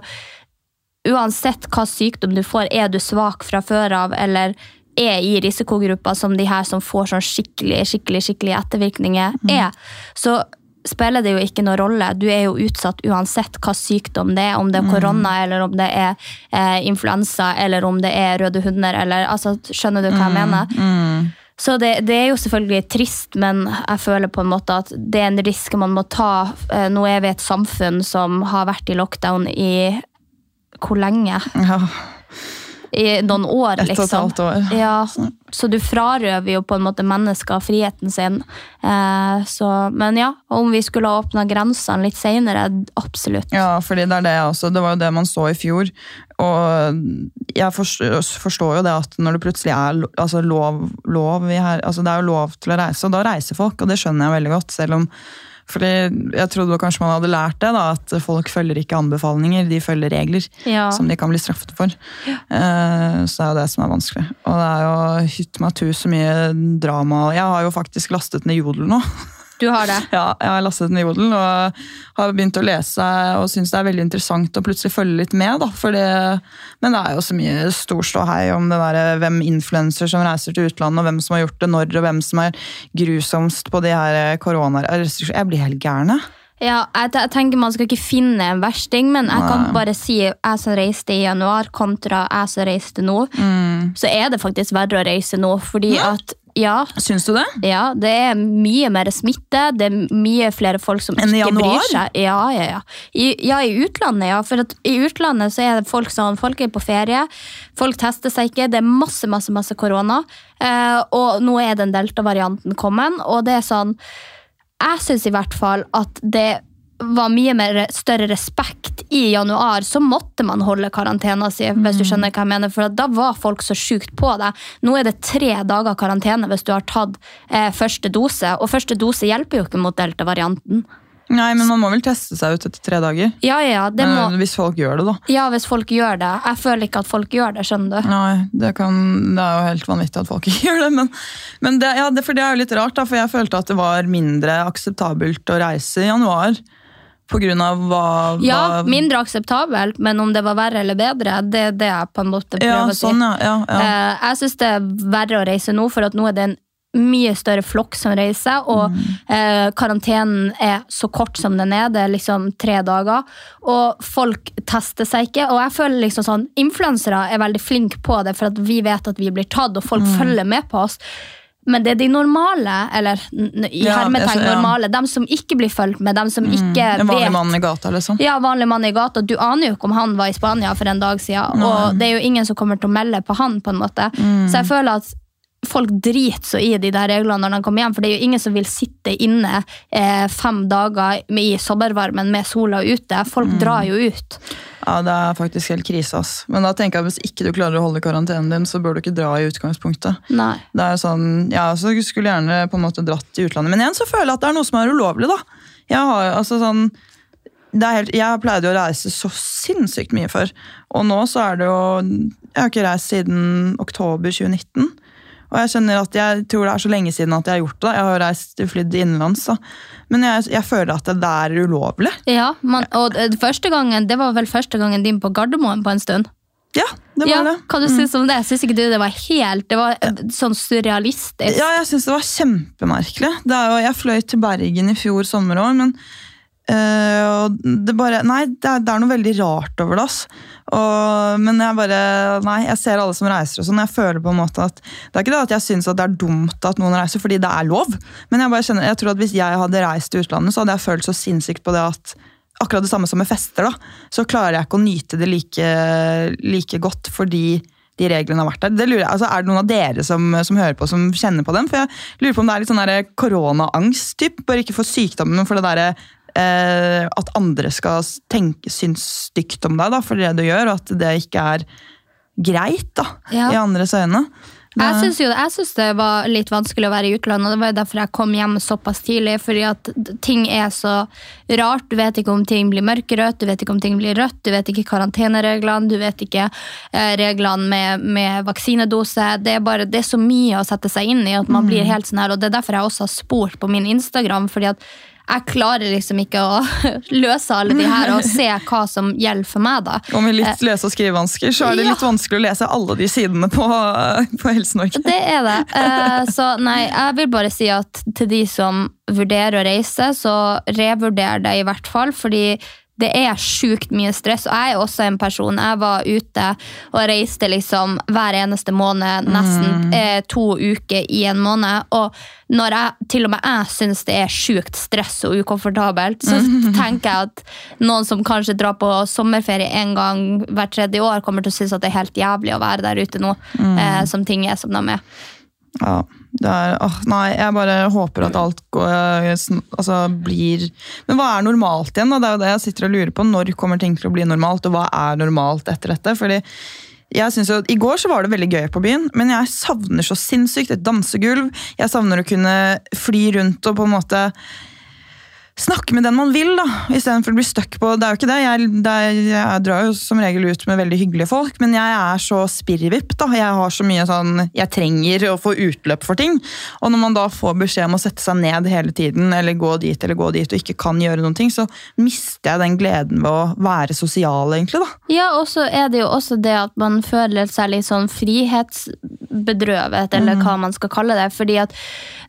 S2: uansett hva sykdom du får, er du svak fra før av, eller er i risikogrupper som de her som får sånn skikkelig, skikkelig, skikkelig ettervirkninger,
S1: Mm.
S2: er, så spiller det jo ikke noen rolle. Du er jo utsatt uansett hva sykdom det er, om det
S1: Mm.
S2: er korona, eller om det er eh, influensa, eller om det er røde hunder, eller altså, skjønner du hva jeg mener?
S1: Mm.
S2: Så det, det er jo selvfølgelig trist, men jeg føler på en måte at det er en risk man må ta. Eh, Nå er vi et samfunn som har vært i lockdown i hvor lenge?
S1: Ja,
S2: I noen år,
S1: ett og et
S2: liksom.
S1: halvt år.
S2: Ja, så du frarøver jo på en måte mennesker friheten sin. Eh, så, men ja, om vi skulle ha åpna grensene litt seinere, absolutt.
S1: Ja, fordi det er det også. Det var jo det man så i fjor. Og jeg forstår, forstår jo det at når det plutselig er altså lov, lov her, altså Det er jo lov til å reise, og da reiser folk, og det skjønner jeg veldig godt. selv om fordi Jeg trodde kanskje man hadde lært det, da, at folk følger ikke anbefalinger, de følger regler.
S2: Ja.
S1: Som de kan bli straffet for. Ja. så det er jo det som er vanskelig. Og det er jo hytt meg tu så mye drama. Jeg har jo faktisk lastet ned Jodel nå.
S2: Du har det?
S1: Ja, jeg har lastet den i odel og har begynt å lese og syns det er veldig interessant å plutselig følge litt med. da, for det, Men det er jo så mye storståhei om det der, hvem influenser som reiser til utlandet, og hvem som har gjort det når, og hvem som er grusomst på de her koronarestriksjonene. Jeg blir helt gæren. jeg.
S2: Ja, jeg, jeg tenker Man skal ikke finne en versting, men jeg kan bare si jeg som reiste i januar kontra jeg som reiste nå, så er det faktisk verre å reise nå. Fordi at ja,
S1: Syns du det?
S2: ja, det er mye mer smitte, det er mye flere folk som
S1: Enn
S2: ikke bryr seg. Ja, ja, ja. I, ja, i utlandet, ja. For i utlandet så er det folk sånn, folk er på ferie, folk tester seg ikke, det er masse, masse, masse korona. Eh, og nå er den delta-varianten kommet, og det er sånn jeg syns i hvert fall at det var mye mer større respekt. I januar så måtte man holde karantena si, hvis du skjønner hva jeg mener. For da var folk så sjukt på deg. Nå er det tre dager karantene hvis du har tatt eh, første dose. Og første dose hjelper jo ikke mot delta-varianten.
S1: Nei, men man må vel teste seg ut etter tre dager.
S2: Ja, ja, det må,
S1: Eh, Hvis folk gjør det, da.
S2: ja, hvis folk gjør det. Jeg føler ikke at folk gjør det, skjønner du.
S1: Nei, det, kan, det er jo helt vanvittig at folk ikke gjør det. Men, men det, ja, det, for det er jo litt rart, da, for jeg følte at det var mindre akseptabelt å reise i januar. På grunn av hva,
S2: Ja, mindre akseptabelt, men om det var verre eller bedre, det er det jeg på en måte prøver
S1: Ja,
S2: å si.
S1: sånn, ja. ja.
S2: Eh, jeg syns det er verre å reise nå, for at nå er det en mye større flokk som reiser, og
S1: Mm.
S2: eh, karantenen er så kort som den er, det er liksom tre dager, og folk tester seg ikke, og jeg føler liksom sånn, influensere er veldig flinke på det, for at vi vet at vi blir tatt, og folk
S1: Mm.
S2: følger med på oss, men det er de normale, eller i
S1: Ja,
S2: hermetegn
S1: ja.
S2: normale, dem som ikke blir fulgt med, dem som ikke
S1: En vanlig
S2: vet
S1: mann i gata, liksom.
S2: ja, vanlig mann i gata. Du aner jo ikke om han var i Spania for en dag siden. Og det er jo ingen som kommer til å melde på han. på en måte.
S1: Mm.
S2: Så jeg føler at folk driter så i de der reglene når de kommer hjem. For det er jo ingen som vil sitte inne eh, fem dager i sommervarmen med sola ute. Folk
S1: Mm.
S2: drar jo ut.
S1: Ja, Det er faktisk helt krise. ass. Men da tenker jeg at hvis ikke du klarer å holde karantenen din, så bør du ikke dra i utgangspunktet.
S2: Nei.
S1: Det er jo sånn, ja, så skulle gjerne på en måte dratt i utlandet, men igjen så føler jeg at det er noe som er ulovlig. da. Jeg har jo, altså sånn, det helt, jeg pleide å reise så sinnssykt mye før, og nå så er det jo Jeg har ikke reist siden oktober 2019. Og jeg skjønner at jeg tror det er så lenge siden at jeg har gjort det. Jeg har reist flydd innenlands, da. men jeg, jeg føler at det er ulovlig.
S2: Ja, man, og første gangen, Det var vel første gangen din på Gardermoen på en stund?
S1: Ja, det var
S2: Ja,
S1: det.
S2: Hva du synes om det? Syns ikke du det var helt Det var eh, sånn surrealistisk?
S1: Ja, jeg syns det var kjempemerkelig. Det jo, jeg fløy til Bergen i fjor sommer òg, men øh, og det bare Nei, det er, det er noe veldig rart over det. Og, men jeg bare Nei, jeg ser alle som reiser og sånn. Jeg føler på en måte at Det er ikke det at jeg syns det er dumt at noen reiser, fordi det er lov. Men jeg bare kjenner, jeg tror at hvis jeg hadde reist til utlandet, så hadde jeg følt så sinnssykt på det at Akkurat det samme som med fester, da. Så klarer jeg ikke å nyte det like, like godt fordi de reglene har vært der. Det lurer jeg, altså Er det noen av dere som, som hører på som kjenner på dem? For jeg lurer på om det er litt sånn koronaangst. Bare ikke for sykdommen, men for det derre eh, at andre skal tenke, synes stygt om deg da, for det du gjør, og at det ikke er greit da,
S2: Ja.
S1: i andres øyne.
S2: Jeg syns jo jeg synes det var litt vanskelig å være i utlandet, og det var derfor jeg kom hjem såpass tidlig. fordi at ting er så rart. Du vet ikke om ting blir mørkerødt, du vet ikke om ting blir rødt, du vet ikke karantenereglene, du vet ikke eh, reglene med, med vaksinedose. Det er bare det er så mye å sette seg inn i at man blir helt sånn her, og det er derfor jeg også har spurt på min Instagram. fordi at jeg klarer liksom ikke å løse alle de her og se hva som gjelder for meg. da.
S1: Og med litt lese- og skrivevansker så er det
S2: Ja.
S1: litt vanskelig å lese alle de sidene på, på Helse-Norge.
S2: Det er det. Eh, så nei, jeg vil bare si at til de som vurderer å reise, så revurder det i hvert fall, fordi det er sjukt mye stress. Og jeg er også en person. Jeg var ute og reiste liksom hver eneste måned, nesten eh, to uker i en måned. Og når jeg, til og med jeg syns det er sjukt stress og ukomfortabelt, så tenker jeg at noen som kanskje drar på sommerferie en gang hvert tredje år, kommer til å synes at det er helt jævlig å være der ute nå, eh, som ting er som de er.
S1: Ja, er, åh, nei, jeg bare håper at alt går, altså, blir Men hva er normalt igjen? Da? Det er jo det jeg sitter og lurer på. Når kommer ting til å bli normalt, og hva er normalt etter dette? Fordi jeg synes jo, I går så var det veldig gøy på byen, men jeg savner så sinnssykt et dansegulv. Jeg savner å kunne fly rundt og på en måte snakke med den man vil, da, istedenfor å bli stuck på Det er jo ikke det. Jeg, det er, jeg drar jo som regel ut med veldig hyggelige folk, men jeg er så spirrevipp. da. Jeg har så mye sånn Jeg trenger å få utløp for ting. Og når man da får beskjed om å sette seg ned hele tiden, eller gå dit eller gå dit, og ikke kan gjøre noen ting, så mister jeg den gleden ved å være sosial, egentlig. da.
S2: Ja, og så er det jo også det at man føler seg litt sånn frihetsbedrøvet, eller hva man skal kalle det. Fordi at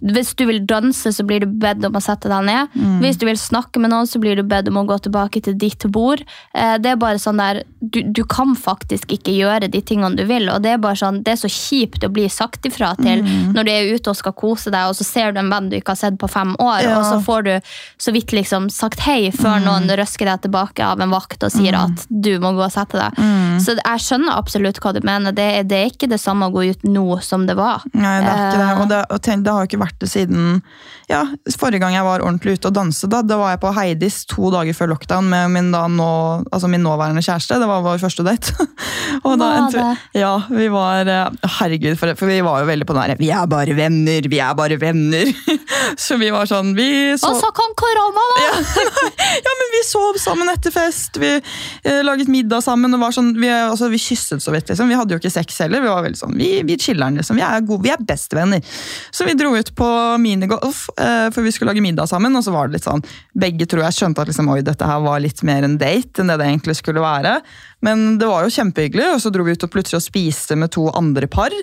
S2: hvis du vil danse, så blir du bedt om å sette deg ned. Hvis du vil snakke med noen, så blir du bedt om å gå tilbake til ditt bord. Eh, Det er bare sånn der, du, du kan faktisk ikke gjøre de tingene du vil, og det er bare sånn, det er så kjipt å bli sagt ifra til når du er ute og skal kose deg, og så ser du en venn du ikke har sett på fem år,
S1: Ja.
S2: og så får du så vidt liksom sagt hei før noen røsker deg tilbake av en vakt og sier at du må gå og sette deg. Så jeg skjønner absolutt hva du mener. Det, det er ikke det samme å gå ut nå som det var.
S1: Nei, det er ikke det.
S2: Eh.
S1: Og det, og tenk, det har ikke vært det siden ja, forrige gang jeg var ordentlig ute og danset. Da, da var jeg på Heidis to dager før lockdown med min, da, nå, altså min nåværende kjæreste. Det var vår første date. og da,
S2: Var det?
S1: Ja, vi var eh, Herregud, for, for vi var jo veldig på den der Vi er bare venner, vi er bare venner. så vi var sånn vi sov...
S2: Og så kom korona, da!
S1: ja, ja, men vi sov sammen etter fest, vi eh, laget middag sammen. og var sånn, vi, altså, vi kysset så vidt, liksom. Vi hadde jo ikke sex heller. Vi var veldig sånn, vi, vi chiller'n, liksom. Vi er, gode, vi er bestevenner. Så vi dro ut på minigolf, eh, for vi skulle lage middag sammen. Og så var det litt sånn, begge tror jeg skjønte at liksom, oi, dette her var litt mer en date enn det det egentlig skulle være. Men det var jo kjempehyggelig, og så dro vi ut og plutselig og spiste med to andre par.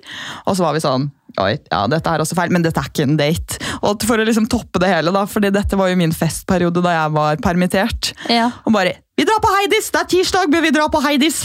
S1: Og så var vi sånn Oi, ja, dette er også feil, men dette er ikke en date. Og for å liksom toppe det hele, da, fordi dette var jo min festperiode da jeg var permittert.
S2: Ja.
S1: Og bare Vi drar på Heidis! Det er tirsdag, men vi drar på Heidis!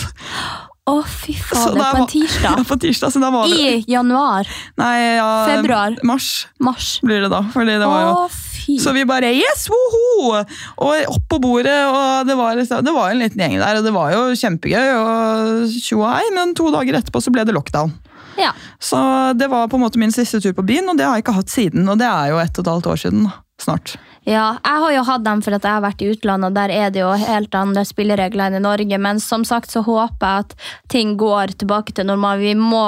S2: Å, fy
S1: fader.
S2: er på en tirsdag.
S1: Ja, på tirsdag, så da var det...
S2: I januar.
S1: Nei, ja,
S2: Februar.
S1: Mars
S2: Mars.
S1: blir det da. Fordi det var jo
S2: Å, fy.
S1: Så vi bare yes, woho! Og opp på bordet, og det var, liksom, det var en liten gjeng der, og det var jo kjempegøy. og tjo hei, Men to dager etterpå så ble det lockdown.
S2: Ja.
S1: Så det var på en måte min siste tur på byen, og det har jeg ikke hatt siden. Og det er jo ett og et halvt år siden. Snart.
S2: Ja, jeg har jo hatt dem for at jeg har vært i utlandet, og der er det jo helt andre spilleregler enn i Norge. Men som sagt så håper jeg at ting går tilbake til normal. Vi må,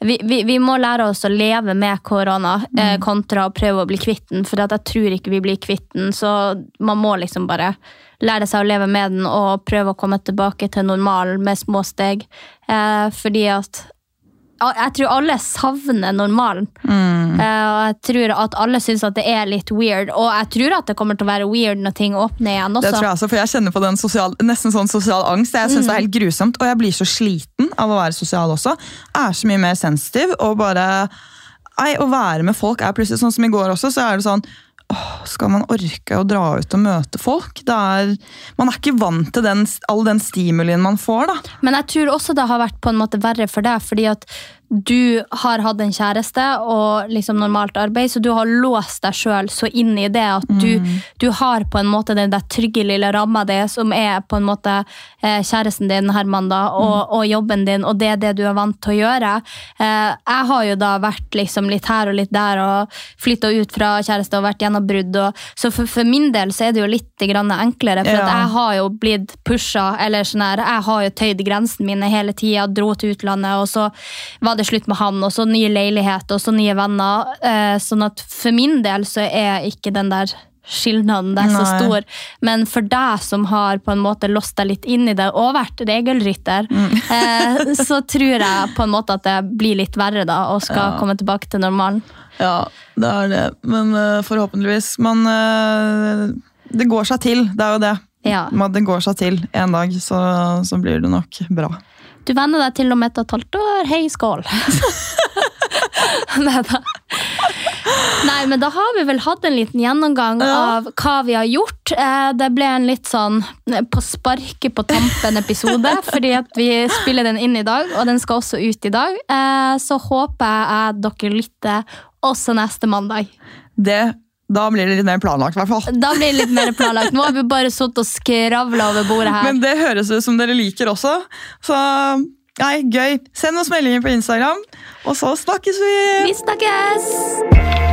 S2: vi, vi, vi må lære oss å leve med korona eh, kontra å prøve å bli kvitt den. For at jeg tror ikke vi blir kvitt den, så man må liksom bare lære seg å leve med den og prøve å komme tilbake til normal med små steg. Eh, fordi at Jeg tror alle savner normalen.
S1: Mm.
S2: Eh, og jeg tror at alle syns at det er litt weird. Og jeg tror at det kommer til å være weird når ting åpner igjen
S1: Det tror jeg også, for jeg kjenner på den sosial, nesten sånn sosial angst. Jeg synes det er helt grusomt, og jeg blir så sliten av å være sosial også. Jeg er så mye mer sensitiv, og bare nei, Å være med folk er plutselig sånn som i går også, så er det sånn åh, Skal man orke å dra ut og møte folk? Er, man er ikke vant til den, all den stimulien man får, da.
S2: Men jeg tror også det har vært på en måte verre for deg, fordi at du har hatt en kjæreste og liksom normalt arbeid, så du har låst deg sjøl så inn i det at du, du har på en måte den der trygge lille ramma di, som er på en måte eh, kjæresten din, Herman, da, og, og jobben din, og det er det du er vant til å gjøre. Eh, jeg har jo da vært liksom litt her og litt der, og flytta ut fra kjæreste og vært gjennom brudd, og, så for, for min del så er det jo litt grann enklere, for
S1: Ja.
S2: jeg har jo blitt pusha, eller sånn her, jeg har jo tøyd grensene mine hele tida, dro til utlandet, og så var det slutt med han, og så nye leiligheter og så nye venner. Eh, sånn at for min del så er ikke den der skilnaden der så stor. Men for deg som har på en måte låst deg litt inn i det, og vært regelrytter, eh, så tror jeg på en måte at det blir litt verre da, og skal
S1: Ja.
S2: komme tilbake til normalen.
S1: Ja, det er det. Men uh, forhåpentligvis. Men uh, det går seg til, det er jo det.
S2: Ja.
S1: Men Det går seg til en dag, så, så blir det nok bra.
S2: Du venner deg til om ett og et halvt år. Hei, skål! Nei, men da har vi vel hatt en liten gjennomgang
S1: Ja.
S2: av hva vi har gjort. Eh, Det ble en litt sånn eh, på sparket på tampen-episode, fordi at vi spiller den inn i dag, og den skal også ut i dag. Eh, Så håper jeg dere lytter også neste mandag.
S1: Det, da blir det litt mer planlagt, i hvert fall.
S2: Da blir det litt mer planlagt. Nå har vi bare sittet og skravla over bordet her.
S1: Men det høres ut som dere liker også. Så nei, gøy. Send oss meldinger på Instagram, og så snakkes vi!
S2: Vi snakkes!